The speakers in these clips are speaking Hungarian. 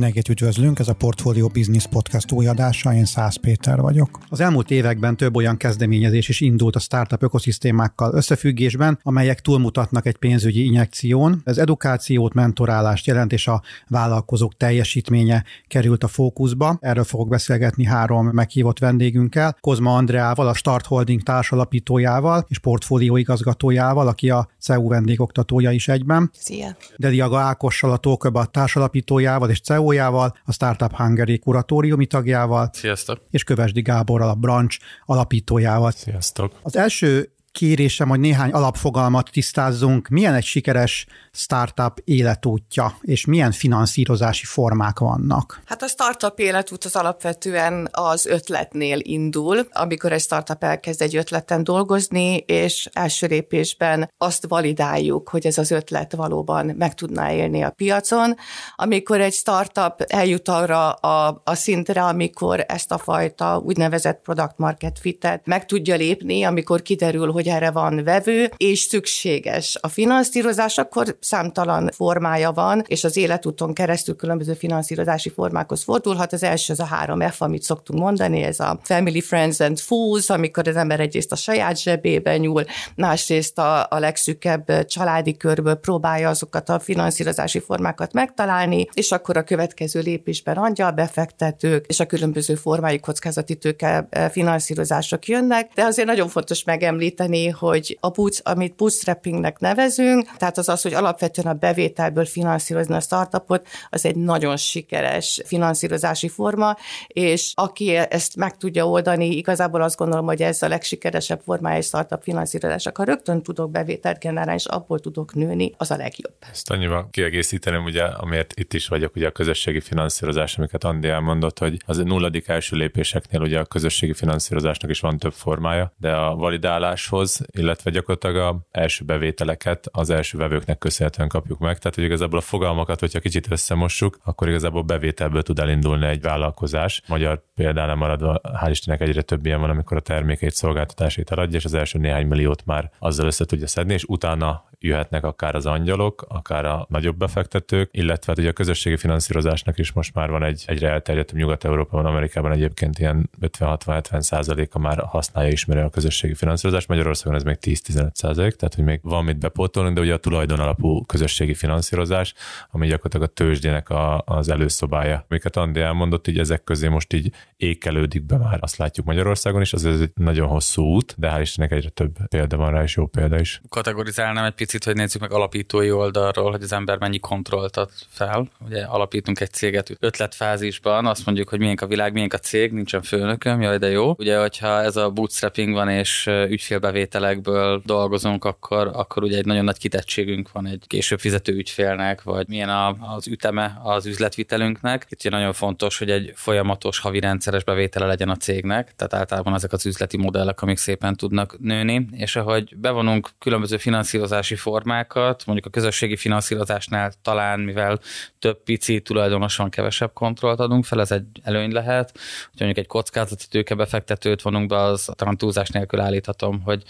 Mindenkit üdvözlünk, ez a Portfolio Business Podcast új adása, én Szász Péter vagyok. Az elmúlt években több olyan kezdeményezés is indult a startup ökoszisztémákkal összefüggésben, amelyek túlmutatnak egy pénzügyi injekción. Ez edukációt, mentorálást jelent, és a vállalkozók teljesítménye került a fókuszba. Erről fogok beszélgetni három meghívott vendégünkkel, Kozma Andreával, a Start Holding társalapítójával és portfólió igazgatójával, aki a CEU vendégoktatója is egyben. Szia! Deliaga Ákossal, a Tóköba társalapítójával és CEU CEO-jával, a Startup Hungary kuratóriumi tagjával, Sziasztok! és Kövesdi Gáborral, a Branch alapítójával. Sziasztok! Az első kérésem, hogy néhány alapfogalmat tisztázzunk. Milyen egy sikeres startup életútja, és milyen finanszírozási formák vannak? Hát a startup életút az alapvetően az ötletnél indul, amikor egy startup elkezd egy ötleten dolgozni, és első lépésben azt validáljuk, hogy ez az ötlet valóban meg tudná élni a piacon. Amikor egy startup eljut arra a, a szintre, amikor ezt a fajta úgynevezett product market fitet meg tudja lépni, amikor kiderül, hogy erre van vevő, és szükséges a finanszírozás, akkor számtalan formája van, és az életúton keresztül különböző finanszírozási formákhoz fordulhat. Az első az a három F, amit szoktunk mondani, ez a Family, Friends and Fools, amikor az ember egyrészt a saját zsebébe nyúl, másrészt a, a legszűkebb családi körből próbálja azokat a finanszírozási formákat megtalálni, és akkor a következő lépésben angyal befektetők, és a különböző formájú kockázati tőke eh, finanszírozások jönnek, de azért nagyon fontos megemlíteni, hogy a boots, amit bootstrappingnek nevezünk, tehát az az, hogy alapvetően a bevételből finanszírozni a startupot, az egy nagyon sikeres finanszírozási forma, és aki ezt meg tudja oldani, igazából azt gondolom, hogy ez a legsikeresebb formája egy startup finanszírozásnak. Ha rögtön tudok bevételt generálni, és abból tudok nőni, az a legjobb. Ezt annyiban kiegészíteném, ugye, amiért itt is vagyok, ugye a közösségi finanszírozás, amiket Andi elmondott, hogy az nulladik első lépéseknél ugye a közösségi finanszírozásnak is van több formája, de a validáláshoz, illetve gyakorlatilag a első bevételeket az első vevőknek köszönhetően kapjuk meg. Tehát, hogy igazából a fogalmakat, hogyha kicsit összemossuk, akkor igazából bevételből tud elindulni egy vállalkozás. Magyar példánál maradva, hál' Istennek egyre több ilyen van, amikor a termékeit, szolgáltatásait eladja, és az első néhány milliót már azzal össze tudja szedni, és utána jöhetnek akár az angyalok, akár a nagyobb befektetők, illetve hát ugye a közösségi finanszírozásnak is most már van egy egyre elterjedtebb Nyugat-Európában, Amerikában egyébként ilyen 50-60-70 százaléka már használja, ismeri a közösségi finanszírozást. Magyarországon ez még 10-15 százalék, tehát hogy még van mit bepótolni, de ugye a tulajdon alapú közösségi finanszírozás, ami gyakorlatilag a tőzsdének a, az előszobája. Amiket Andi elmondott, így ezek közé most így ékelődik be már, azt látjuk Magyarországon is, az egy nagyon hosszú út, de hál' Istennek egyre több példa van rá, és jó példa is. Kategorizálnám egy picit, hogy nézzük meg alapítói oldalról, hogy az ember mennyi kontrollt ad fel. Ugye alapítunk egy céget ötletfázisban, azt mondjuk, hogy milyen a világ, milyen a cég, nincsen főnököm, jaj, de jó. Ugye, hogyha ez a bootstrapping van és ügyfélbevételekből dolgozunk, akkor, akkor ugye egy nagyon nagy kitettségünk van egy később fizető ügyfélnek, vagy milyen a, az üteme az üzletvitelünknek. Itt ugye nagyon fontos, hogy egy folyamatos havi rendszeres bevétele legyen a cégnek, tehát általában ezek az üzleti modellek, amik szépen tudnak nőni, és ahogy bevonunk különböző finanszírozási formákat, mondjuk a közösségi finanszírozásnál talán, mivel több pici tulajdonosan kevesebb kontrollt adunk fel, ez egy előny lehet. Hogy mondjuk egy kockázati tőkebefektetőt vonunk be, az talán túlzás nélkül állíthatom, hogy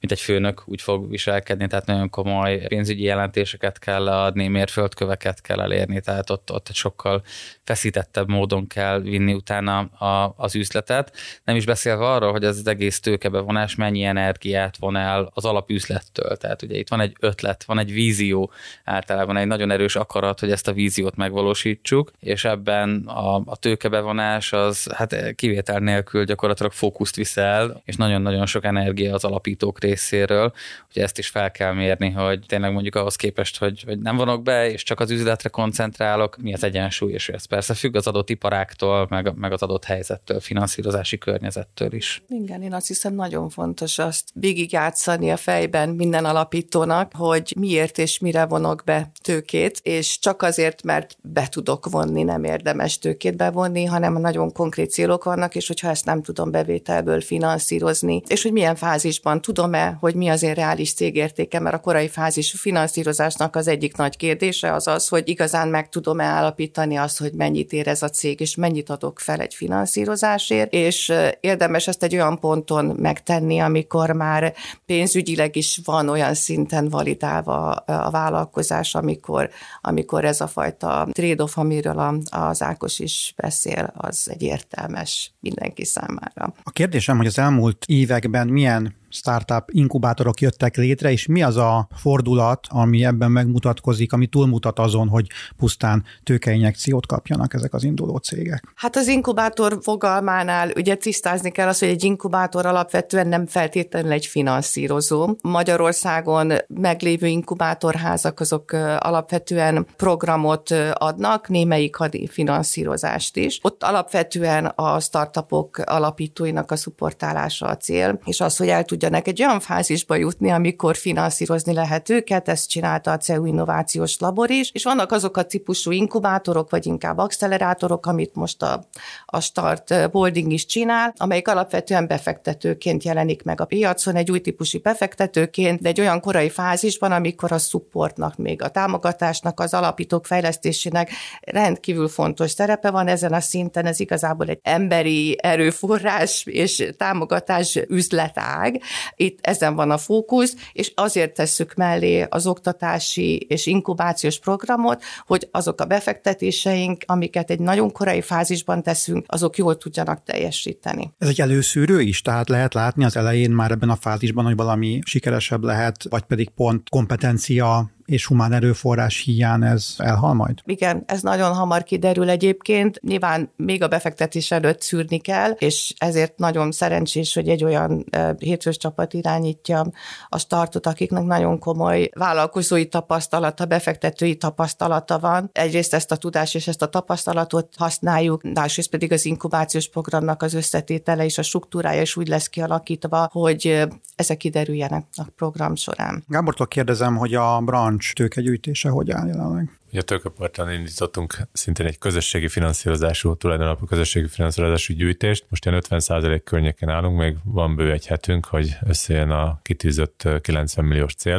mint egy főnök úgy fog viselkedni, tehát nagyon komoly pénzügyi jelentéseket kell adni, mérföldköveket kell elérni, tehát ott, ott sokkal feszítettebb módon kell vinni utána a, az üzletet. Nem is beszélve arról, hogy ez az egész tőkebevonás mennyi energiát von el az alapüzlettől. Tehát ugye itt van egy ötlet, van egy vízió, általában egy nagyon erős akarat, hogy ezt a víziót megvalósítsuk, és ebben a, a tőkebevonás az hát kivétel nélkül gyakorlatilag fókuszt viszel, és nagyon-nagyon sok energia az alapítók részéről, hogy ezt is fel kell mérni, hogy tényleg mondjuk ahhoz képest, hogy, hogy nem vonok be, és csak az üzletre koncentrálok, mi az egyensúly, és ez persze függ az adott iparáktól, meg, meg az adott helyzettől, finanszírozási környezettől is. Igen, én azt hiszem nagyon fontos azt végigjátszani a fejben minden alapítónak, hogy miért és mire vonok be tőkét, és csak azért, mert be tudok vonni, nem érdemes tőkét bevonni, hanem nagyon konkrét célok vannak, és hogyha ezt nem tudom bevételből finanszírozni, és hogy milyen fázisban tudom-e, hogy mi az én reális cégértéke, mert a korai fázis finanszírozásnak az egyik nagy kérdése az az, hogy igazán meg tudom-e állapítani azt, hogy mennyit ér ez a cég, és mennyit adok fel egy finanszírozásért, és érdemes ezt egy olyan ponton megtenni, amikor már pénzügyileg is van olyan szinten validálva a vállalkozás, amikor, amikor ez a fajta trade-off, amiről az Ákos is beszél, az egy értelmes mindenki számára. A kérdésem, hogy az elmúlt években milyen startup inkubátorok jöttek létre, és mi az a fordulat, ami ebben megmutatkozik, ami túlmutat azon, hogy pusztán tőkeinjekciót kapjanak ezek az induló cégek? Hát az inkubátor fogalmánál ugye tisztázni kell az, hogy egy inkubátor alapvetően nem feltétlenül egy finanszírozó. Magyarországon meglévő inkubátorházak azok alapvetően programot adnak, némelyik ad finanszírozást is. Ott alapvetően a startupok alapítóinak a szuportálása a cél, és az, hogy el tudja tudjanak egy olyan fázisba jutni, amikor finanszírozni lehet őket, ezt csinálta a CEU Innovációs Labor is, és vannak azok a típusú inkubátorok, vagy inkább accelerátorok, amit most a, a Start Boarding is csinál, amelyik alapvetően befektetőként jelenik meg a piacon, egy új típusú befektetőként, de egy olyan korai fázisban, amikor a supportnak, még a támogatásnak, az alapítók fejlesztésének rendkívül fontos szerepe van ezen a szinten, ez igazából egy emberi erőforrás és támogatás üzletág, itt ezen van a fókusz, és azért tesszük mellé az oktatási és inkubációs programot, hogy azok a befektetéseink, amiket egy nagyon korai fázisban teszünk, azok jól tudjanak teljesíteni. Ez egy előszűrő is, tehát lehet látni az elején már ebben a fázisban, hogy valami sikeresebb lehet, vagy pedig pont kompetencia és humán erőforrás hiány ez elhal majd? Igen, ez nagyon hamar kiderül egyébként. Nyilván még a befektetés előtt szűrni kell, és ezért nagyon szerencsés, hogy egy olyan hétfős csapat irányítja a startot, akiknek nagyon komoly vállalkozói tapasztalata, befektetői tapasztalata van. Egyrészt ezt a tudás és ezt a tapasztalatot használjuk, másrészt pedig az inkubációs programnak az összetétele és a struktúrája is úgy lesz kialakítva, hogy ezek kiderüljenek a program során. Gábortól kérdezem, hogy a branch brancs tőkegyűjtése hogy áll jelenleg? A tőkeparton indítottunk szintén egy közösségi finanszírozású, tulajdonalapú közösségi finanszírozású gyűjtést. Most ilyen 50% környéken állunk, még van bő egy hetünk, hogy összejön a kitűzött 90 milliós cél,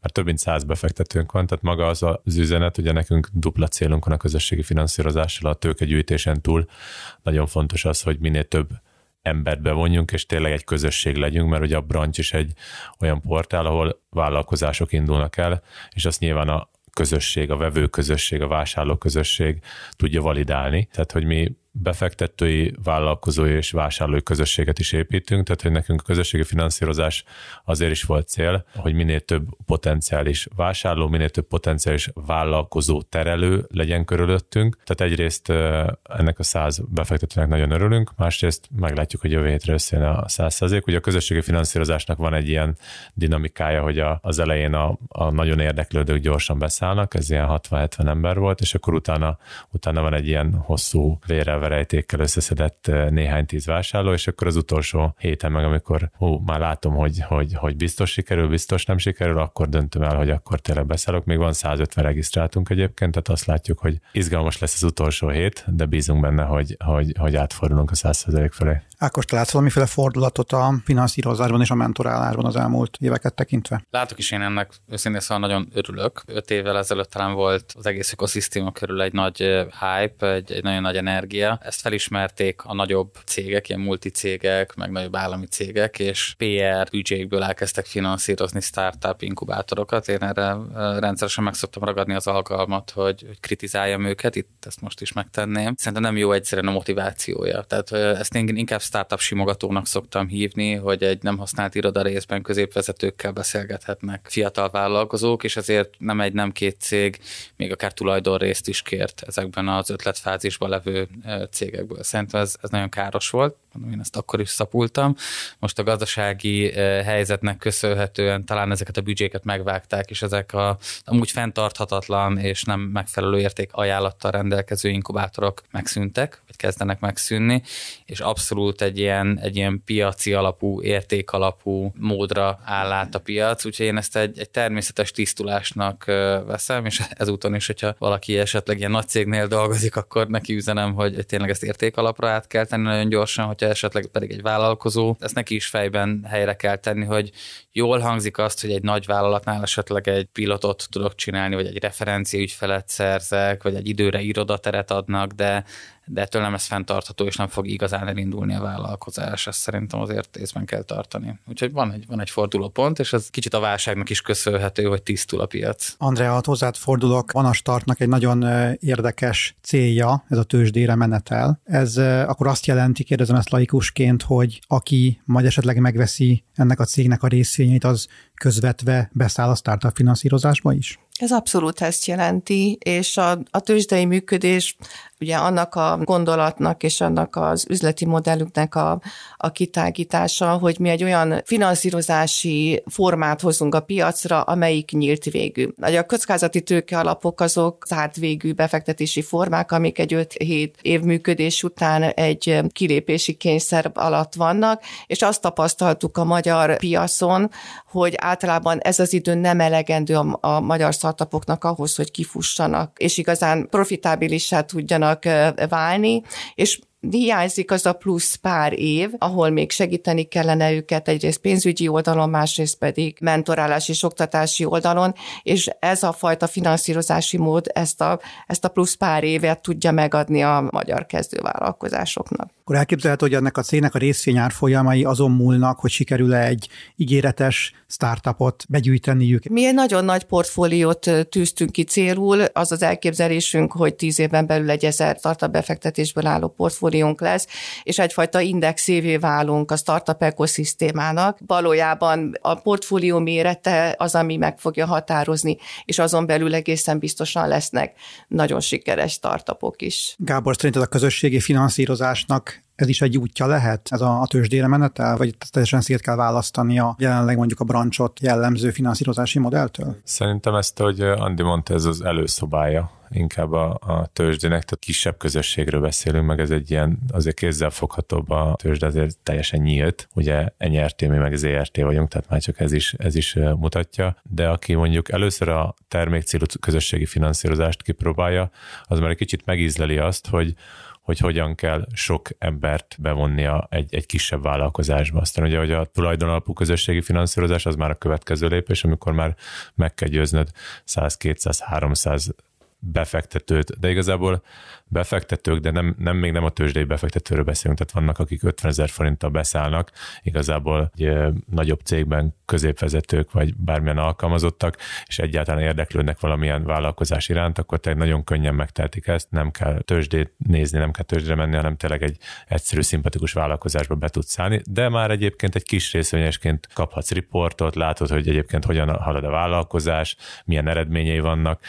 mert több mint 100 befektetőnk van, tehát maga az az üzenet, ugye nekünk dupla célunk van a közösségi finanszírozással, a tőkegyűjtésen túl. Nagyon fontos az, hogy minél több embert bevonjunk, és tényleg egy közösség legyünk, mert ugye a branch is egy olyan portál, ahol vállalkozások indulnak el, és azt nyilván a közösség, a vevő közösség, a vásárló közösség tudja validálni. Tehát, hogy mi befektetői, vállalkozói és vásárlói közösséget is építünk, tehát hogy nekünk a közösségi finanszírozás azért is volt cél, hogy minél több potenciális vásárló, minél több potenciális vállalkozó terelő legyen körülöttünk. Tehát egyrészt ennek a száz befektetőnek nagyon örülünk, másrészt meglátjuk, hogy jövő hétre összejön a száz százalék. Ugye a közösségi finanszírozásnak van egy ilyen dinamikája, hogy az elején a, a nagyon érdeklődők gyorsan beszállnak, ez ilyen 60-70 ember volt, és akkor utána, utána van egy ilyen hosszú vére verejtékkel összeszedett eh, néhány tíz vásárló, és akkor az utolsó héten meg, amikor hú, már látom, hogy, hogy, hogy biztos sikerül, biztos nem sikerül, akkor döntöm el, hogy akkor tényleg beszállok. Még van 150 regisztráltunk egyébként, tehát azt látjuk, hogy izgalmas lesz az utolsó hét, de bízunk benne, hogy, hogy, hogy átfordulunk a 100% felé. Ákos, te látsz valamiféle fordulatot a finanszírozásban és a mentorálásban az elmúlt éveket tekintve? Látok is én ennek, őszintén szóval nagyon örülök. Öt évvel ezelőtt talán volt az egész ökoszisztéma körül egy nagy eh, hype, egy, egy nagyon nagy energia, ezt felismerték a nagyobb cégek, ilyen multicégek, meg nagyobb állami cégek, és PR büdzsékből elkezdtek finanszírozni startup inkubátorokat. Én erre rendszeresen meg szoktam ragadni az alkalmat, hogy, hogy kritizáljam őket, itt ezt most is megtenném. Szerintem nem jó egyszerűen a motivációja. Tehát ezt én inkább startup simogatónak szoktam hívni, hogy egy nem használt iroda részben középvezetőkkel beszélgethetnek fiatal vállalkozók, és ezért nem egy, nem két cég, még akár tulajdonrészt is kért ezekben az ötletfázisban levő cégekből. Szerintem ez, ez nagyon káros volt, mondom, én ezt akkor is szapultam. Most a gazdasági helyzetnek köszönhetően talán ezeket a büdzséket megvágták, és ezek a amúgy fenntarthatatlan és nem megfelelő érték ajánlattal rendelkező inkubátorok megszűntek, vagy kezdenek megszűnni, és abszolút egy ilyen, egy ilyen piaci alapú, érték alapú módra áll át a piac, úgyhogy én ezt egy, egy természetes tisztulásnak veszem, és ezúton is, hogyha valaki esetleg ilyen nagy cégnél dolgozik, akkor neki üzenem, hogy tényleg ezt érték alapra át kell tenni nagyon gyorsan, hogyha esetleg pedig egy vállalkozó, ezt neki is fejben helyre kell tenni, hogy jól hangzik azt, hogy egy nagy vállalatnál esetleg egy pilotot tudok csinálni, vagy egy referencia ügyfelet szerzek, vagy egy időre irodateret adnak, de de ettől nem lesz fenntartható, és nem fog igazán elindulni a vállalkozás. Ezt szerintem azért észben kell tartani. Úgyhogy van egy, van egy fordulópont, és ez kicsit a válságnak is köszönhető, hogy tisztul a piac. Andrea, hozzád fordulok, van a startnak egy nagyon érdekes célja, ez a tőzsdére menetel. Ez akkor azt jelenti, kérdezem ezt laikusként, hogy aki majd esetleg megveszi ennek a cégnek a részvényeit, az közvetve beszáll a startup finanszírozásba is? Ez abszolút ezt jelenti, és a, a tőzsdei működés ugye annak a gondolatnak és annak az üzleti modellünknek a, a kitágítása, hogy mi egy olyan finanszírozási formát hozunk a piacra, amelyik nyílt végű. A kockázati tőke alapok azok zárt végű befektetési formák, amik egy 5-7 év működés után egy kilépési kényszer alatt vannak, és azt tapasztaltuk a magyar piacon, hogy általában ez az idő nem elegendő a, a magyar startupoknak ahhoz, hogy kifussanak, és igazán profitábilissá tudjanak válni, és hiányzik az a plusz pár év, ahol még segíteni kellene őket egyrészt pénzügyi oldalon, másrészt pedig mentorálás és oktatási oldalon, és ez a fajta finanszírozási mód ezt a, ezt a plusz pár évet tudja megadni a magyar kezdővállalkozásoknak. Akkor elképzelhető, hogy ennek a cégnek a részvényár folyamai azon múlnak, hogy sikerül-e egy ígéretes startupot begyűjteniük. Mi egy nagyon nagy portfóliót tűztünk ki célul, az az elképzelésünk, hogy tíz évben belül egy ezer startup befektetésből álló portfólió portfóliónk lesz, és egyfajta indexévé válunk a startup ekoszisztémának. Valójában a portfólió mérete az, ami meg fogja határozni, és azon belül egészen biztosan lesznek nagyon sikeres startupok is. Gábor, szerinted a közösségi finanszírozásnak ez is egy útja lehet, ez a, a tőzsdére menetel, vagy teljesen szét kell választani a jelenleg mondjuk a brancsot jellemző finanszírozási modelltől? Szerintem ezt, hogy Andi mondta, ez az előszobája inkább a, a tőzsdének, tehát kisebb közösségről beszélünk, meg ez egy ilyen azért kézzel foghatóbb a tőzsde, azért teljesen nyílt. Ugye NRT, mi meg ZRT vagyunk, tehát már csak ez is, ez is mutatja, de aki mondjuk először a termékcélú közösségi finanszírozást kipróbálja, az már egy kicsit megízleli azt, hogy hogy hogyan kell sok embert bevonnia egy, egy kisebb vállalkozásba. Aztán ugye, hogy a tulajdonalapú közösségi finanszírozás az már a következő lépés, amikor már meg kell győznöd 100, 200, 300 befektetőt, de igazából befektetők, de nem, nem még nem a tőzsdei befektetőről beszélünk, tehát vannak, akik 50 ezer forinttal beszállnak, igazából egy nagyobb cégben középvezetők vagy bármilyen alkalmazottak, és egyáltalán érdeklődnek valamilyen vállalkozás iránt, akkor tényleg nagyon könnyen megtehetik ezt, nem kell tőzsdét nézni, nem kell tőzsdére menni, hanem tényleg egy egyszerű, szimpatikus vállalkozásba be tudsz szállni, de már egyébként egy kis részvényesként kaphatsz riportot, látod, hogy egyébként hogyan halad a vállalkozás, milyen eredményei vannak,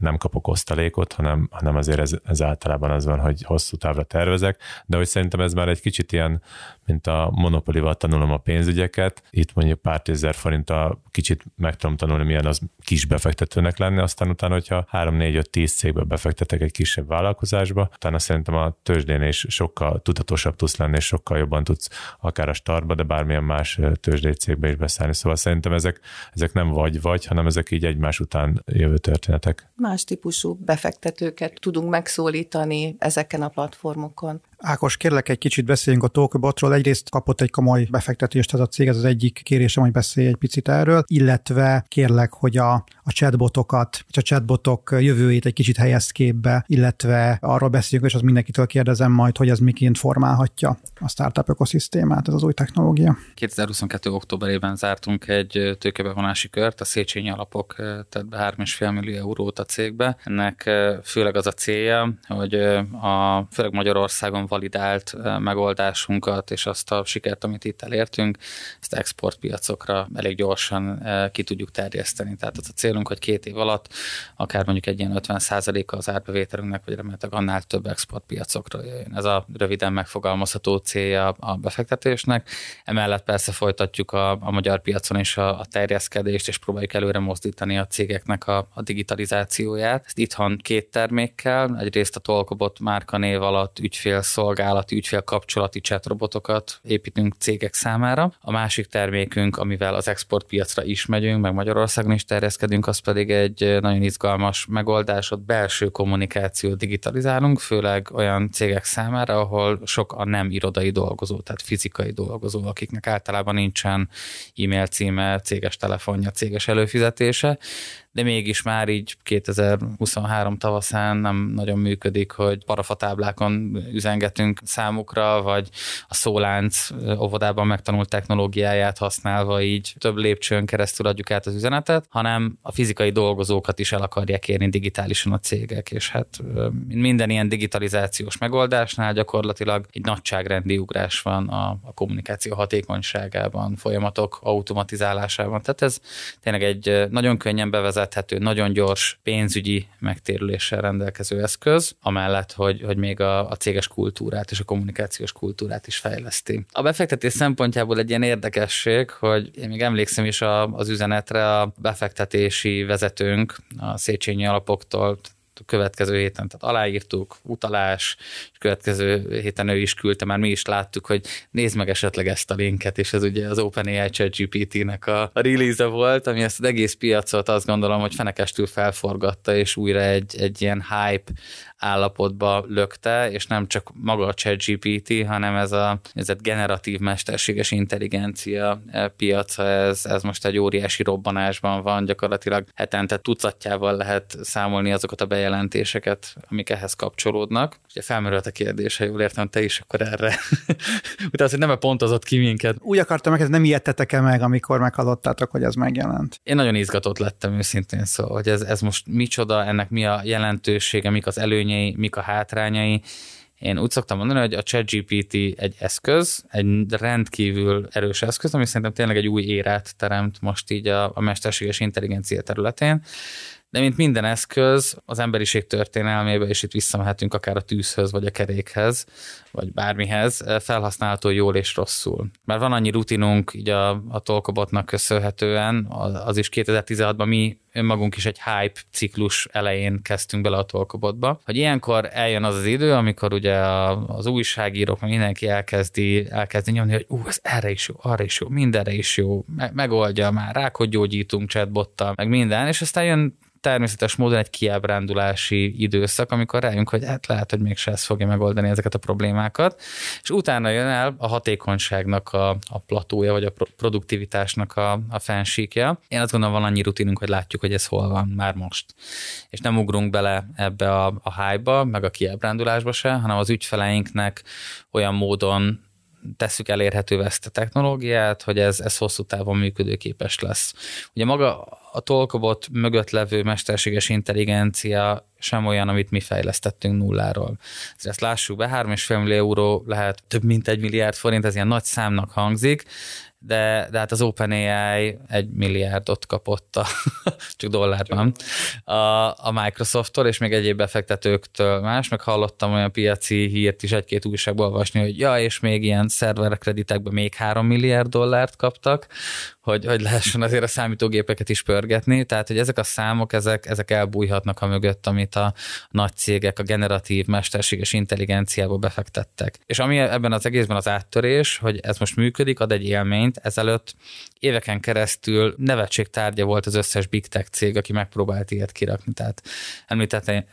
nem kapok osztalékot, hanem, hanem azért ez, ez általában az van, hogy hosszú távra tervezek, de hogy szerintem ez már egy kicsit ilyen, mint a monopolival tanulom a pénzügyeket, itt mondjuk pár tízezer forinttal kicsit meg tudom tanulni, milyen az kis befektetőnek lenni, aztán utána, hogyha 3, 4, 5, 10 cégbe befektetek egy kisebb vállalkozásba, utána szerintem a tőzsdén is sokkal tudatosabb tudsz lenni, és sokkal jobban tudsz akár a startba, de bármilyen más tőzsdei cégbe is beszállni. Szóval szerintem ezek, ezek nem vagy-vagy, hanem ezek így egymás után jövő történetek más típusú befektetőket tudunk megszólítani ezeken a platformokon. Ákos, kérlek egy kicsit beszéljünk a Talkbotról. Egyrészt kapott egy komoly befektetést ez a cég, ez az egyik kérésem, hogy beszélj egy picit erről, illetve kérlek, hogy a, a chatbotokat, a chatbotok jövőjét egy kicsit helyez képbe, illetve arról beszéljünk, és az mindenkitől kérdezem majd, hogy ez miként formálhatja a startup ökoszisztémát, ez az új technológia. 2022. októberében zártunk egy tőkebevonási kört, a Széchenyi alapok tett be 3,5 millió eurót a cégbe. Ennek főleg az a célja, hogy a főleg Magyarországon piacon validált megoldásunkat, és azt a sikert, amit itt elértünk, ezt exportpiacokra elég gyorsan ki tudjuk terjeszteni. Tehát az a célunk, hogy két év alatt akár mondjuk egy ilyen 50%-a az árbevételünknek, vagy remélhetőleg annál több exportpiacokra jöjjön. Ez a röviden megfogalmazható célja a befektetésnek. Emellett persze folytatjuk a, a magyar piacon is a, a terjeszkedést, és próbáljuk előre mozdítani a cégeknek a, a digitalizációját. Ezt itthon két termékkel, egyrészt a Tolkobot márkanév alatt ügyfélszolgálati, ügyfélkapcsolati chatrobotokat építünk cégek számára. A másik termékünk, amivel az exportpiacra is megyünk, meg Magyarországon is terjeszkedünk, az pedig egy nagyon izgalmas megoldás, ott belső kommunikációt digitalizálunk, főleg olyan cégek számára, ahol sok a nem irodai dolgozó, tehát fizikai dolgozó, akiknek általában nincsen e-mail címe, céges telefonja, céges előfizetése, de mégis már így 2023 tavaszán nem nagyon működik, hogy parafatáblákon üzengetünk számukra, vagy a szólánc óvodában megtanult technológiáját használva így több lépcsőn keresztül adjuk át az üzenetet, hanem a fizikai dolgozókat is el akarják érni digitálisan a cégek, és hát minden ilyen digitalizációs megoldásnál gyakorlatilag egy nagyságrendi ugrás van a, a kommunikáció hatékonyságában, folyamatok automatizálásában. Tehát ez tényleg egy nagyon könnyen bevezet bevezethető, nagyon gyors pénzügyi megtérüléssel rendelkező eszköz, amellett, hogy, hogy még a, a céges kultúrát és a kommunikációs kultúrát is fejleszti. A befektetés szempontjából egy ilyen érdekesség, hogy én még emlékszem is a, az üzenetre a befektetési vezetőnk a Széchenyi alapoktól, a következő héten, tehát aláírtuk, utalás, és következő héten ő is küldte, már mi is láttuk, hogy nézd meg esetleg ezt a linket, és ez ugye az OpenAI ChatGPT-nek a, a release volt, ami ezt az egész piacot azt gondolom, hogy fenekestül felforgatta, és újra egy, egy ilyen hype állapotba lökte, és nem csak maga a ChatGPT, hanem ez a, ez a generatív mesterséges intelligencia e, piaca, ez, ez most egy óriási robbanásban van, gyakorlatilag hetente tucatjával lehet számolni azokat a bejelentéseket, amik ehhez kapcsolódnak. Ugye felmerült a kérdés, ha jól értem, te is akkor erre. Utána, hogy nem pontozott ki minket. Úgy akartam meg, ez nem ijedtetek-e meg, amikor meghallottátok, hogy ez megjelent? Én nagyon izgatott lettem őszintén, szóval, hogy ez, ez most micsoda, ennek mi a jelentősége, mik az előnyei, előnyei, mik a hátrányai. Én úgy szoktam mondani, hogy a ChatGPT egy eszköz, egy rendkívül erős eszköz, ami szerintem tényleg egy új érát teremt most így a, a mesterséges intelligencia területén de mint minden eszköz, az emberiség történelmébe, és itt visszamehetünk akár a tűzhöz, vagy a kerékhez, vagy bármihez, felhasználható jól és rosszul. Mert van annyi rutinunk így a, a Tolkobotnak köszönhetően, az is 2016-ban mi önmagunk is egy hype ciklus elején kezdtünk bele a Tolkobotba, hogy ilyenkor eljön az az idő, amikor ugye az újságírók, mindenki elkezdi, elkezdi nyomni, hogy ú, ez erre is jó, arra is jó, mindenre is jó, megoldja már, rákot gyógyítunk chatbottal, meg minden, és aztán jön természetes módon egy kiábrándulási időszak, amikor rájunk, hogy hát lehet, hogy mégse ez fogja megoldani ezeket a problémákat, és utána jön el a hatékonyságnak a, a platója, vagy a produktivitásnak a, a fensíkja. Én azt gondolom, van annyi rutinunk, hogy látjuk, hogy ez hol van már most. És nem ugrunk bele ebbe a, a hype-ba, meg a kiábrándulásba se, hanem az ügyfeleinknek olyan módon tesszük elérhetővé ezt a technológiát, hogy ez, ez hosszú távon működőképes lesz. Ugye maga a Tolkobot mögött levő mesterséges intelligencia sem olyan, amit mi fejlesztettünk nulláról. Ezt lássuk be, 3,5 millió euró lehet több mint egy milliárd forint, ez ilyen nagy számnak hangzik, de, de hát az OpenAI egy milliárdot kapott, a, csak dollárban, a, a Microsofttól, és még egyéb befektetőktől más, meg hallottam olyan piaci hírt is egy-két újságból olvasni, hogy ja, és még ilyen szerverkreditekben még 3 milliárd dollárt kaptak, hogy, hogy lehessen azért a számítógépeket is pörgetni, tehát hogy ezek a számok, ezek, ezek elbújhatnak a mögött, amit a nagy cégek a generatív mesterséges intelligenciába befektettek. És ami ebben az egészben az áttörés, hogy ez most működik, ad egy élményt, ezelőtt éveken keresztül nevetség tárgya volt az összes big tech cég, aki megpróbált ilyet kirakni. Tehát említettem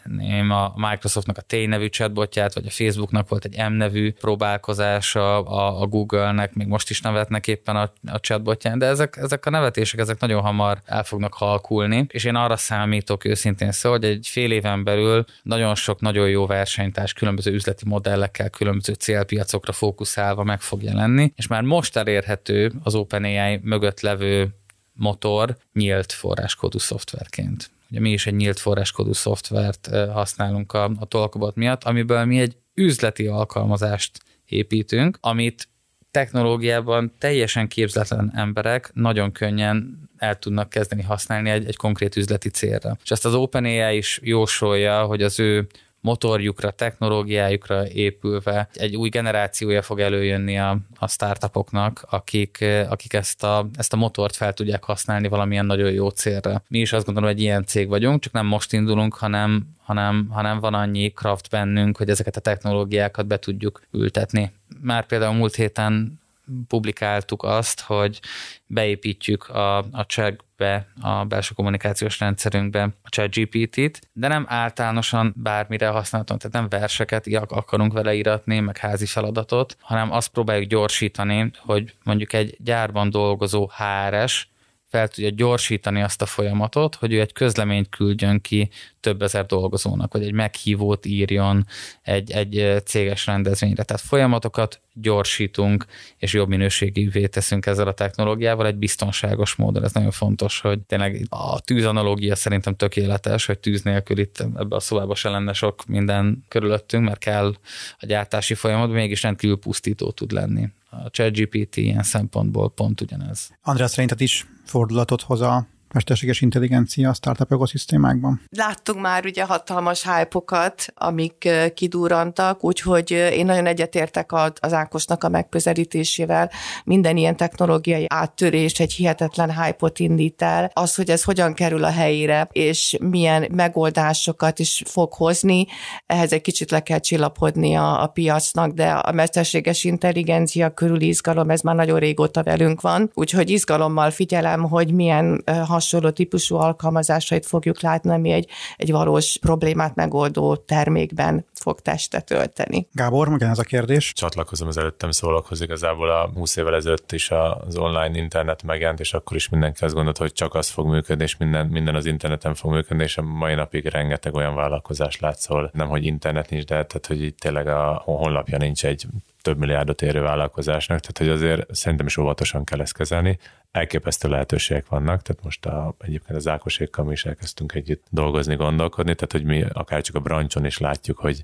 a Microsoftnak a T nevű chatbotját, vagy a Facebooknak volt egy M nevű próbálkozása, a, a Google-nek még most is nevetnek éppen a, a chatbotján, de ezek, ezek a nevetések, ezek nagyon hamar el fognak halkulni, és én arra számítok őszintén szó, hogy egy fél éven belül nagyon sok nagyon jó versenytárs különböző üzleti modellekkel, különböző célpiacokra fókuszálva meg fog jelenni, és már most elérhető az OpenAI mögött levő motor nyílt forráskódú szoftverként. Ugye mi is egy nyílt forráskódú szoftvert használunk a, a Tolkobot miatt, amiből mi egy üzleti alkalmazást építünk, amit technológiában teljesen képzetlen emberek nagyon könnyen el tudnak kezdeni használni egy, egy konkrét üzleti célra. És ezt az OpenAI is jósolja, hogy az ő motorjukra, technológiájukra épülve egy új generációja fog előjönni a, a startupoknak, akik, akik ezt, a, ezt a motort fel tudják használni valamilyen nagyon jó célra. Mi is azt gondolom, hogy ilyen cég vagyunk, csak nem most indulunk, hanem, hanem, hanem van annyi kraft bennünk, hogy ezeket a technológiákat be tudjuk ültetni. Már például múlt héten publikáltuk azt, hogy beépítjük a, a chatbe, a belső kommunikációs rendszerünkbe a chat GPT-t, de nem általánosan bármire használhatunk, tehát nem verseket akarunk vele íratni, meg házi feladatot, hanem azt próbáljuk gyorsítani, hogy mondjuk egy gyárban dolgozó HRS fel tudja gyorsítani azt a folyamatot, hogy ő egy közleményt küldjön ki több ezer dolgozónak, vagy egy meghívót írjon egy, egy céges rendezvényre. Tehát folyamatokat gyorsítunk, és jobb minőségűvé teszünk ezzel a technológiával egy biztonságos módon. Ez nagyon fontos, hogy tényleg a tűzanalógia szerintem tökéletes, hogy tűz nélkül itt ebbe a szobába se lenne sok minden körülöttünk, mert kell a gyártási folyamat, mégis rendkívül pusztító tud lenni. A ChatGPT ilyen szempontból pont ugyanez. András, szerinted is fordulatot hoz a mesterséges intelligencia a startup ökoszisztémákban? Láttunk már ugye hatalmas hype amik kidúrantak, úgyhogy én nagyon egyetértek az Ákosnak a megközelítésével. Minden ilyen technológiai áttörés egy hihetetlen hype-ot indít el. Az, hogy ez hogyan kerül a helyére, és milyen megoldásokat is fog hozni, ehhez egy kicsit le kell csillapodni a, a piacnak, de a mesterséges intelligencia körül izgalom, ez már nagyon régóta velünk van, úgyhogy izgalommal figyelem, hogy milyen hasonló típusú alkalmazásait fogjuk látni, ami egy, egy valós problémát megoldó termékben fog testet ölteni. Gábor, ez a kérdés. Csatlakozom az előttem szólókhoz, igazából a 20 évvel ezelőtt is az online internet megjelent, és akkor is mindenki azt gondolt, hogy csak az fog működni, és minden, minden az interneten fog működni, és a mai napig rengeteg olyan vállalkozás látsz, nem hogy internet nincs, de tehát, hogy itt tényleg a honlapja nincs egy több milliárdot érő vállalkozásnak, tehát hogy azért szerintem is óvatosan kell ezt kezelni. Elképesztő lehetőségek vannak, tehát most a, egyébként az Ákosékkal mi is elkezdtünk együtt dolgozni, gondolkodni, tehát hogy mi akár csak a brancson is látjuk, hogy,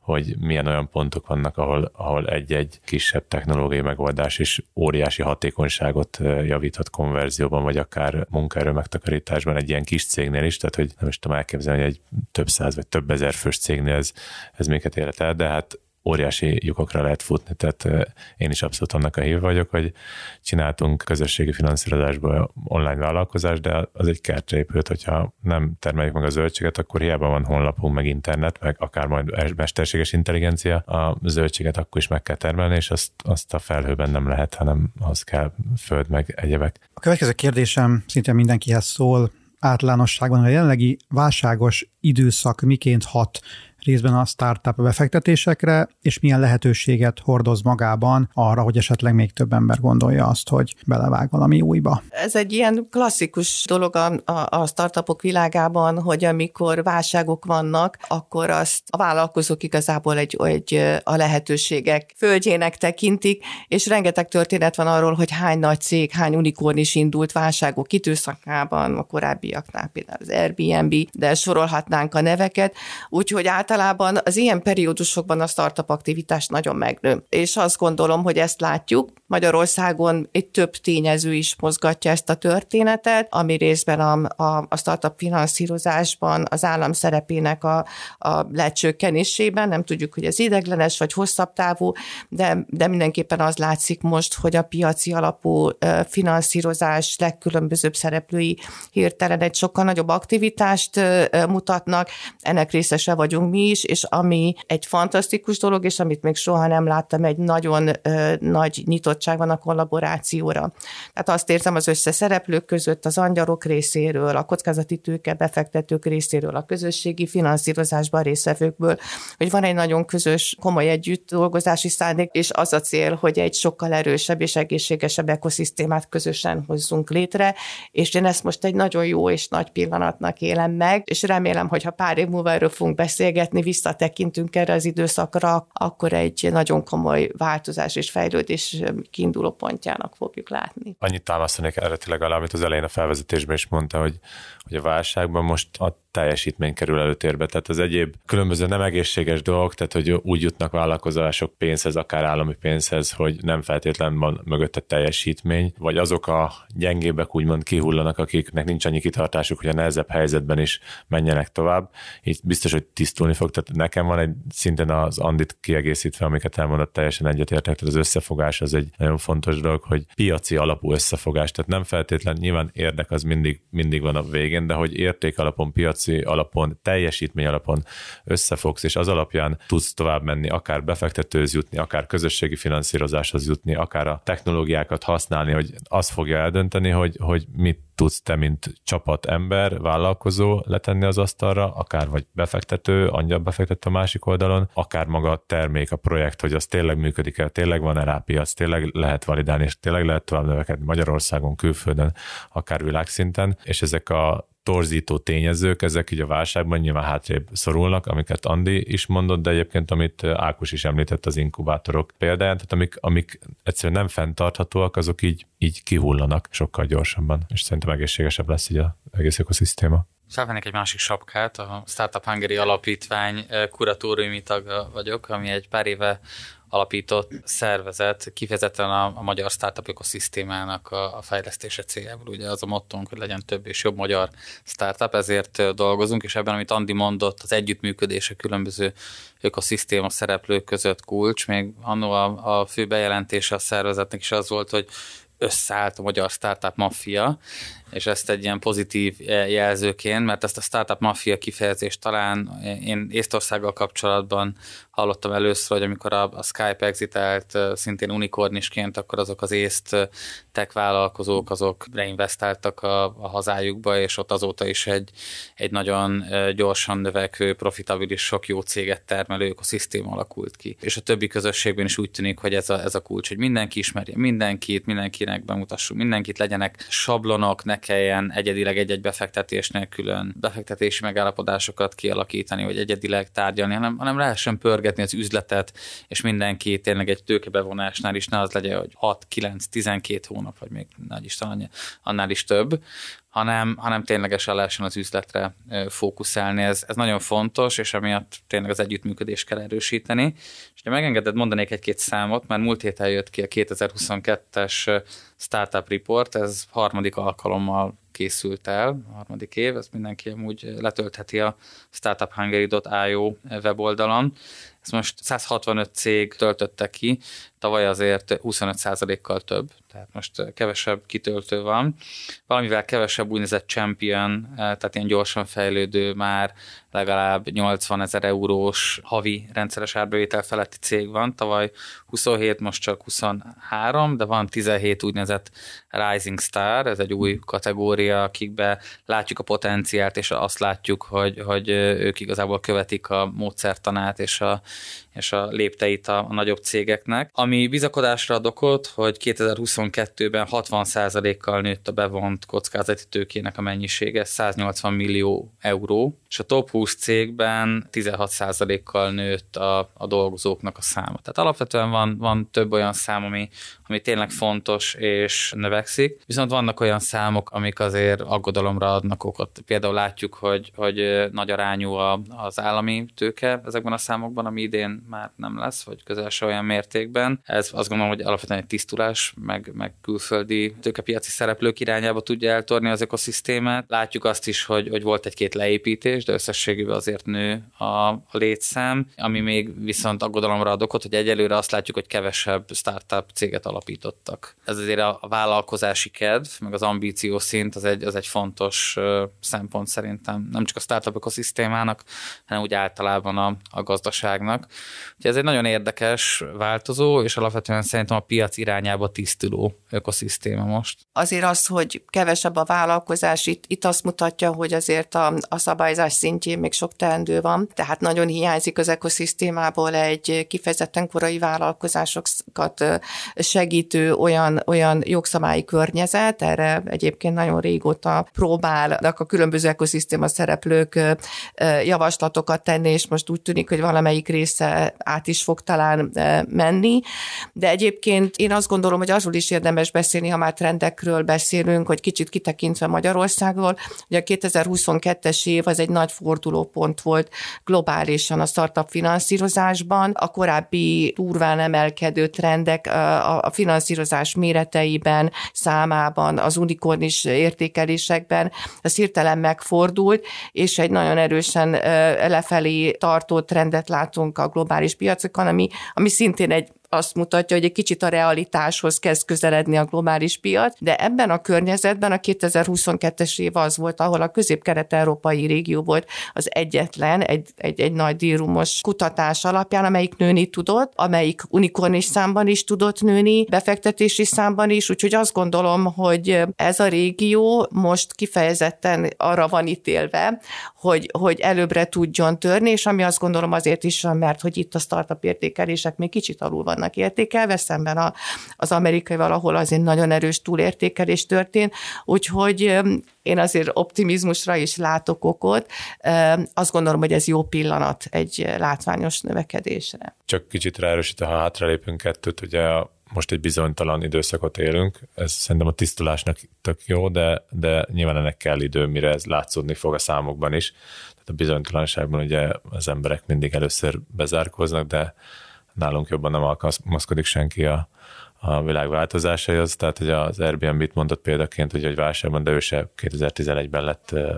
hogy milyen olyan pontok vannak, ahol, ahol egy-egy kisebb technológiai megoldás is óriási hatékonyságot javíthat konverzióban, vagy akár munkaerő megtakarításban egy ilyen kis cégnél is, tehát hogy nem is tudom elképzelni, hogy egy több száz vagy több ezer fős cégnél ez, ez minket élet el, de hát óriási lyukokra lehet futni, tehát én is abszolút annak a hív vagyok, hogy csináltunk közösségi finanszírozásból online vállalkozást, de az egy kertre épült, hogyha nem termeljük meg a zöldséget, akkor hiába van honlapunk, meg internet, meg akár majd mesterséges intelligencia, a zöldséget akkor is meg kell termelni, és azt, azt a felhőben nem lehet, hanem az kell föld, meg egyebek. A következő kérdésem szinte mindenkihez szól, általánosságban a jelenlegi válságos időszak miként hat részben a startup befektetésekre, és milyen lehetőséget hordoz magában arra, hogy esetleg még több ember gondolja azt, hogy belevág valami újba. Ez egy ilyen klasszikus dolog a, a, startupok világában, hogy amikor válságok vannak, akkor azt a vállalkozók igazából egy, egy a lehetőségek földjének tekintik, és rengeteg történet van arról, hogy hány nagy cég, hány unikorn is indult válságok időszakában, a korábbiaknál például az Airbnb, de sorolhatnánk a neveket, úgyhogy általában általában az ilyen periódusokban a startup aktivitás nagyon megnő. És azt gondolom, hogy ezt látjuk. Magyarországon egy több tényező is mozgatja ezt a történetet, ami részben a, a, a startup finanszírozásban az állam szerepének a, a lecsökkenésében, nem tudjuk, hogy ez ideglenes vagy hosszabb távú, de, de mindenképpen az látszik most, hogy a piaci alapú finanszírozás legkülönbözőbb szereplői hirtelen egy sokkal nagyobb aktivitást mutatnak, ennek részese vagyunk mi is, és ami egy fantasztikus dolog, és amit még soha nem láttam, egy nagyon ö, nagy nyitottság van a kollaborációra. Tehát azt érzem az összeszereplők között, az angyalok részéről, a kockázati tőke befektetők részéről, a közösségi finanszírozásban részvevőkből, hogy van egy nagyon közös, komoly együtt dolgozási szándék, és az a cél, hogy egy sokkal erősebb és egészségesebb ekoszisztémát közösen hozzunk létre, és én ezt most egy nagyon jó és nagy pillanatnak élem meg, és remélem, hogy ha pár év múlva erről fogunk beszélgetni, beszélgetni, visszatekintünk erre az időszakra, akkor egy nagyon komoly változás és fejlődés kiinduló pontjának fogjuk látni. Annyit támasztanék erre tényleg alá, amit az elején a felvezetésben is mondta, hogy, hogy a válságban most a teljesítmény kerül előtérbe. Tehát az egyéb különböző nem egészséges dolgok, tehát hogy úgy jutnak vállalkozások pénzhez, akár állami pénzhez, hogy nem feltétlenül van mögötte teljesítmény, vagy azok a gyengébbek úgymond kihullanak, akiknek nincs annyi kitartásuk, hogy a nehezebb helyzetben is menjenek tovább. Így biztos, hogy tisztulni fog. Tehát nekem van egy szinten az Andit kiegészítve, amiket elmondott, teljesen egyetértek. Tehát az összefogás az egy nagyon fontos dolog, hogy piaci alapú összefogás. Tehát nem feltétlen, nyilván érdek az mindig, mindig van a végén, de hogy érték alapon, piaci alapon, teljesítmény alapon összefogsz, és az alapján tudsz tovább menni, akár befektetőhöz jutni, akár közösségi finanszírozáshoz jutni, akár a technológiákat használni, hogy az fogja eldönteni, hogy, hogy mit tudsz te, mint csapat ember, vállalkozó letenni az asztalra, akár vagy befektető, angyal befektető a másik oldalon, akár maga a termék, a projekt, hogy az tényleg működik el, tényleg van erre piac, tényleg lehet validálni, és tényleg lehet tovább növekedni Magyarországon, külföldön, akár világszinten, és ezek a torzító tényezők, ezek így a válságban nyilván hátrébb szorulnak, amiket Andi is mondott, de egyébként amit Ákos is említett az inkubátorok példáján, tehát amik, amik egyszerűen nem fenntarthatóak, azok így, így kihullanak sokkal gyorsabban, és szerintem egészségesebb lesz így az egész ökoszisztéma. Felvennék egy másik sapkát, a Startup Hungary Alapítvány kuratóriumi tag vagyok, ami egy pár éve alapított szervezet kifejezetten a, a magyar startup ökoszisztémának a, a fejlesztése céljából. Ugye az a mottónk, hogy legyen több és jobb magyar startup, ezért dolgozunk, és ebben, amit Andi mondott, az együttműködés a különböző ökoszisztéma szereplők között kulcs. Még annó a, a fő bejelentése a szervezetnek is az volt, hogy összeállt a magyar startup maffia, és ezt egy ilyen pozitív jelzőként, mert ezt a startup maffia kifejezést talán én Észtországgal kapcsolatban hallottam először, hogy amikor a, a Skype exitelt szintén unikornisként, akkor azok az észt tech vállalkozók, azok reinvestáltak a, a hazájukba, és ott azóta is egy, egy nagyon gyorsan növekvő, profitabilis, sok jó céget termelő ökoszisztéma alakult ki. És a többi közösségben is úgy tűnik, hogy ez a, ez a kulcs, hogy mindenki ismerje mindenkit, mindenkinek bemutassuk mindenkit, legyenek sablonok, ne kelljen egyedileg egy-egy befektetésnél külön befektetési megállapodásokat kialakítani, vagy egyedileg tárgyalni, hanem, hanem lehessen pörgetni az üzletet, és mindenki tényleg egy tőkebevonásnál is ne az legyen, hogy 6, 9, 12 hónap, vagy még nagy Isten annál is több, hanem, hanem ténylegesen lehessen az üzletre fókuszálni. Ez, ez nagyon fontos, és emiatt tényleg az együttműködést kell erősíteni. És ha megengeded, mondanék egy-két számot, mert múlt héten jött ki a 2022-es Startup Report, ez harmadik alkalommal készült el, harmadik év, ezt mindenki amúgy letöltheti a startuphungary.io weboldalon. Ez most 165 cég töltötte ki, tavaly azért 25%-kal több, tehát most kevesebb kitöltő van. Valamivel kevesebb úgynevezett champion, tehát ilyen gyorsan fejlődő már legalább 80 ezer eurós havi rendszeres árbevétel feletti cég van. Tavaly 27, most csak 23, de van 17 úgynevezett Rising Star, ez egy új kategória, akikbe látjuk a potenciált, és azt látjuk, hogy, hogy ők igazából követik a módszertanát és a, és a lépteit a, a nagyobb cégeknek. Ami bizakodásra ad okot, hogy 2022-ben 60%-kal nőtt a bevont kockázati tőkének a mennyisége, 180 millió euró, és a top 20 cégben 16%-kal nőtt a, a dolgozóknak a száma. Tehát alapvetően van, van több olyan szám, ami, ami tényleg fontos és növekszik, viszont vannak olyan számok, amik azért aggodalomra adnak okot. Például látjuk, hogy, hogy nagy arányú az állami tőke ezekben a számokban, ami idén már nem lesz, vagy közel se olyan mértékben. Ez azt gondolom, hogy alapvetően egy tisztulás, meg, meg külföldi tőkepiaci szereplők irányába tudja eltorni az ökoszisztémát. Látjuk azt is, hogy, hogy volt egy-két leépítés, de összességében azért nő a, a létszám, ami még viszont aggodalomra ad okot, hogy egyelőre azt látjuk, hogy kevesebb startup céget alapítottak. Ez azért a vállalkozási kedv, meg az ambíció szint az egy, az egy fontos szempont szerintem, nem csak a startup ökoszisztémának, hanem úgy általában a, a gazdaságnak. Úgyhogy ez egy nagyon érdekes változó, és alapvetően szerintem a piac irányába tisztuló ökoszisztéma most. Azért az, hogy kevesebb a vállalkozás, itt, itt azt mutatja, hogy azért a, a szabályzás szintjén még sok teendő van, tehát nagyon hiányzik az ökoszisztémából egy kifejezetten korai vállalkozásokat segítő olyan, olyan jogszabályi környezet, erre egyébként nagyon régóta próbálnak a különböző ekoszisztéma szereplők javaslatokat tenni, és most úgy tűnik, hogy valamelyik része át is fog talán menni. De egyébként én azt gondolom, hogy azról is érdemes beszélni, ha már trendekről beszélünk, hogy kicsit kitekintve Magyarországról, hogy a 2022-es év az egy nagy fordulópont volt globálisan a startup finanszírozásban. A korábbi durván emelkedő trendek a finanszírozás méreteiben, számában, az unikornis értékelésekben, az hirtelen megfordult, és egy nagyon erősen lefelé tartó trendet látunk a globális piacokon, ami, ami szintén egy azt mutatja, hogy egy kicsit a realitáshoz kezd közeledni a globális piac, de ebben a környezetben a 2022-es év az volt, ahol a közép-kelet-európai régió volt az egyetlen, egy, egy, egy nagy dírumos kutatás alapján, amelyik nőni tudott, amelyik unikornis számban is tudott nőni, befektetési számban is, úgyhogy azt gondolom, hogy ez a régió most kifejezetten arra van ítélve, hogy, hogy előbbre tudjon törni, és ami azt gondolom azért is, mert hogy itt a startup értékelések még kicsit alul vannak vannak értékelve, szemben a, az amerikaival, ahol azért nagyon erős túlértékelés történt, úgyhogy én azért optimizmusra is látok okot. Azt gondolom, hogy ez jó pillanat egy látványos növekedésre. Csak kicsit ráerősítve, ha hátralépünk kettőt, ugye most egy bizonytalan időszakot élünk, ez szerintem a tisztulásnak tök jó, de, de nyilván ennek kell idő, mire ez látszódni fog a számokban is. Tehát a bizonytalanságban ugye az emberek mindig először bezárkóznak, de nálunk jobban nem alkalmazkodik senki a, a világ változásaihoz, tehát hogy az Airbnb-t mondott példaként, hogy egy válságban, de ő se 2011-ben lett uh,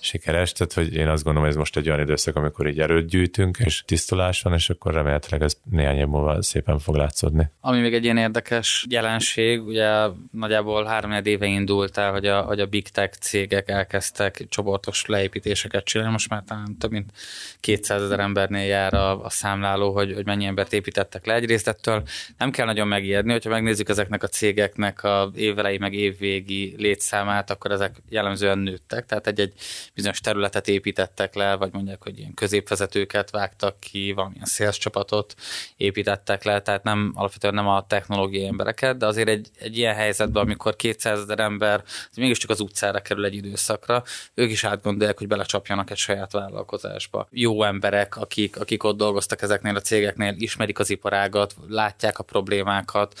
sikeres, tehát hogy én azt gondolom, hogy ez most egy olyan időszak, amikor így erőt gyűjtünk, és tisztulás van, és akkor remélhetőleg ez néhány év múlva szépen fog látszódni. Ami még egy ilyen érdekes jelenség, ugye nagyjából három éve indult el, hogy a, hogy a big tech cégek elkezdtek csoportos leépítéseket csinálni, most már talán több mint 200 ezer embernél jár a, a számláló, hogy, hogy mennyi embert építettek le. Egyrészt ettől nem kell nagyon megijedni, hogyha megnézzük ezeknek a cégeknek a évelei meg évvégi létszámát, akkor ezek jellemzően nőttek, tehát egy-egy bizonyos területet építettek le, vagy mondják, hogy ilyen középvezetőket vágtak ki, valamilyen sales csapatot építettek le, tehát nem alapvetően nem a technológiai embereket, de azért egy, egy ilyen helyzetben, amikor 200 ezer ember mégiscsak az utcára kerül egy időszakra, ők is átgondolják, hogy belecsapjanak egy saját vállalkozásba. Jó emberek, akik, akik ott dolgoztak ezeknél a cégeknél, ismerik az iparágat, látják a problémákat,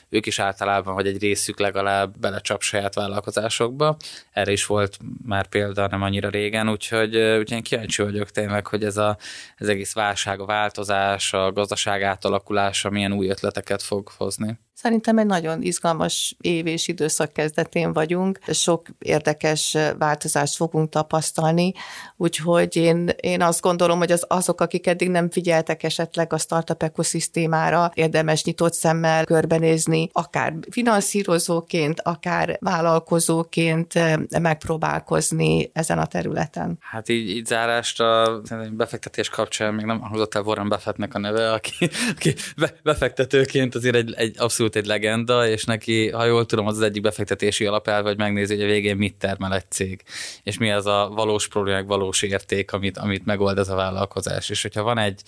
ők is általában, hogy egy részük legalább belecsap saját vállalkozásokba. Erre is volt már példa nem annyira régen, úgyhogy, úgyhogy én kíváncsi vagyok tényleg, hogy ez a, az egész válság, a változás, a gazdaság átalakulása milyen új ötleteket fog hozni. Szerintem egy nagyon izgalmas év és időszak kezdetén vagyunk. Sok érdekes változást fogunk tapasztalni, úgyhogy én, én azt gondolom, hogy az, azok, akik eddig nem figyeltek esetleg a startup ekoszisztémára, érdemes nyitott szemmel körbenézni, akár finanszírozóként, akár vállalkozóként megpróbálkozni ezen a területen. Hát így, így zárásra befektetés kapcsán még nem hozott el Warren Buffettnek a neve, aki, aki befektetőként azért egy, egy abszolút egy legenda, és neki, ha jól tudom, az az egyik befektetési alapelv, hogy megnézi, hogy a végén mit termel egy cég, és mi az a valós problémák, valós érték, amit, amit megold ez a vállalkozás. És hogyha van egy,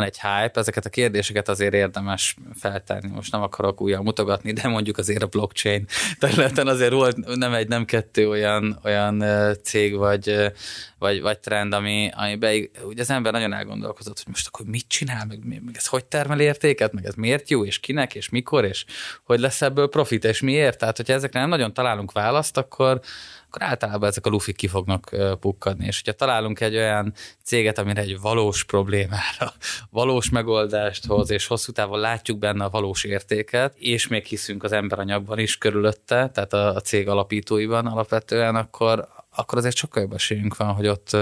van egy hype, ezeket a kérdéseket azért érdemes feltenni. Most nem akarok újra mutogatni, de mondjuk azért a blockchain területen azért volt nem egy, nem kettő olyan, olyan cég vagy, vagy, vagy trend, ami, be, ugye az ember nagyon elgondolkozott, hogy most akkor mit csinál, meg, meg ez hogy termel értéket, meg ez miért jó, és kinek, és mikor, és hogy lesz ebből profit, és miért. Tehát, hogyha ezekre nem nagyon találunk választ, akkor, akkor általában ezek a lufik ki fognak pukkadni. És hogyha találunk egy olyan céget, amire egy valós problémára, valós megoldást hoz, és hosszú távon látjuk benne a valós értéket, és még hiszünk az emberanyagban is körülötte, tehát a, a cég alapítóiban alapvetően, akkor, akkor azért sokkal jobb esélyünk van, hogy ott,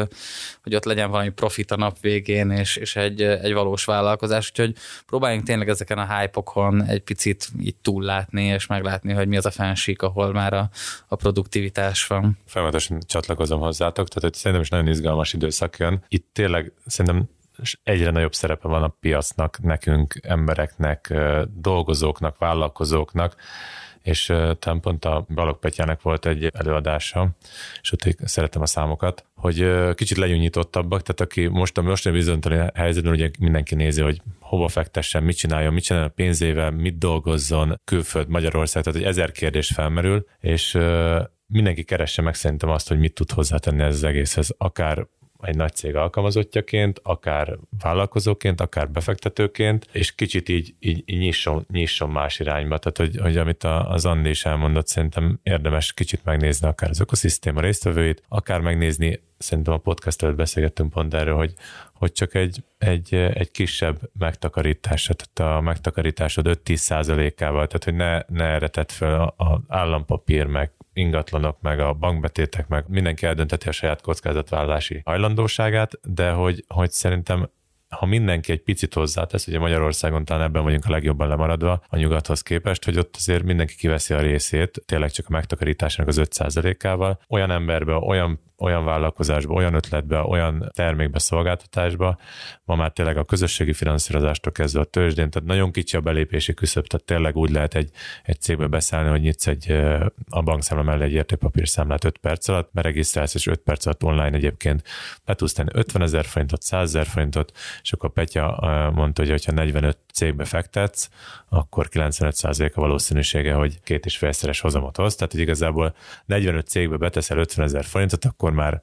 hogy ott legyen valami profit a nap végén, és, és egy, egy valós vállalkozás. Úgyhogy próbáljunk tényleg ezeken a hype egy picit így túllátni, és meglátni, hogy mi az a fensík, ahol már a, a produktivitás van. Folyamatosan csatlakozom hozzátok, tehát hogy szerintem is nagyon izgalmas időszak jön. Itt tényleg szerintem egyre nagyobb szerepe van a piacnak, nekünk, embereknek, dolgozóknak, vállalkozóknak, és talán pont a Balog Petyának volt egy előadása, és ott szeretem a számokat, hogy kicsit legyűnyítottabbak, tehát aki most a mostani bizonytalan helyzetben ugye mindenki nézi, hogy hova fektessen, mit csináljon, mit csináljon a pénzével, mit dolgozzon, külföld, Magyarország, tehát egy ezer kérdés felmerül, és mindenki keresse meg szerintem azt, hogy mit tud hozzátenni ez az egészhez, akár egy nagy cég alkalmazottjaként, akár vállalkozóként, akár befektetőként, és kicsit így, így, nyisson, nyisson más irányba. Tehát, hogy, hogy amit az Andi is elmondott, szerintem érdemes kicsit megnézni akár az ökoszisztéma résztvevőit, akár megnézni, szerintem a podcast előtt beszélgettünk pont erről, hogy, hogy csak egy, egy, egy kisebb megtakarítás, tehát a megtakarításod 5-10 százalékával, tehát hogy ne, ne erre tett fel az állampapír, meg ingatlanok, meg a bankbetétek, meg mindenki eldönteti a saját kockázatvállalási hajlandóságát, de hogy, hogy szerintem ha mindenki egy picit hozzátesz, ugye Magyarországon talán ebben vagyunk a legjobban lemaradva a nyugathoz képest, hogy ott azért mindenki kiveszi a részét, tényleg csak a megtakarításnak az 5%-ával, olyan emberbe, olyan olyan vállalkozásba, olyan ötletbe, olyan termékbe, szolgáltatásba, ma már tényleg a közösségi finanszírozástól kezdve a tőzsdén, tehát nagyon kicsi a belépési küszöb, tehát tényleg úgy lehet egy, egy cégbe beszállni, hogy nyitsz egy, a bankszámla mellé egy értékpapírszámlát 5 perc alatt, beregisztrálsz, és 5 perc alatt online egyébként be tudsz tenni 50 ezer forintot, 100 ezer forintot, és akkor Petya mondta, hogy ha 45 cégbe fektetsz, akkor 95% a valószínűsége, hogy két és félszeres hozamot hoz. Tehát, hogy igazából 45 cégbe beteszel 50 ezer forintot, akkor már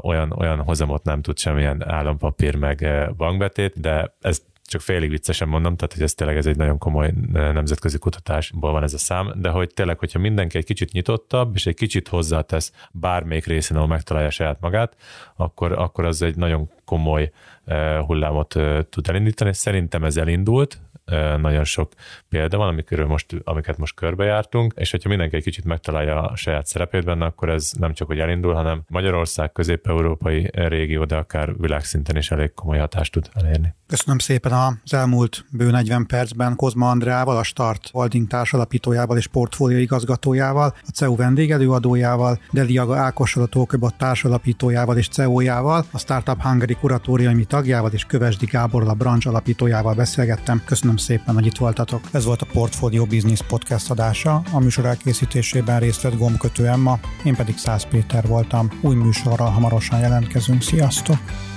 olyan, olyan hozamot nem tud semmilyen állampapír meg bankbetét, de ez csak félig viccesen mondom, tehát hogy ez tényleg ez egy nagyon komoly nemzetközi kutatásból van ez a szám, de hogy tényleg, hogyha mindenki egy kicsit nyitottabb, és egy kicsit hozzátesz bármelyik részén, ahol megtalálja saját magát, akkor, akkor az egy nagyon komoly hullámot tud elindítani. Szerintem ez elindult, nagyon sok példa van, amikről most, amiket most körbejártunk, és hogyha mindenki egy kicsit megtalálja a saját szerepét benne, akkor ez nem csak hogy elindul, hanem Magyarország, közép-európai régió, de akár világszinten is elég komoly hatást tud elérni. Köszönöm szépen az elmúlt bő 40 percben Kozma Andreával, a Start Holding társalapítójával és portfólió igazgatójával, a CEU vendégelőadójával, Deliaga Ákossal a Tóköbot társalapítójával és CEO-jával, a Startup Hungary kuratóriumi tagjával és Kövesdi Gáborral a branch alapítójával beszélgettem. Köszönöm szépen, hogy itt voltatok. Ez volt a Portfolio Business Podcast adása. A műsor elkészítésében részt vett gombkötő Emma, én pedig Száz Péter voltam. Új műsorral hamarosan jelentkezünk. Sziasztok!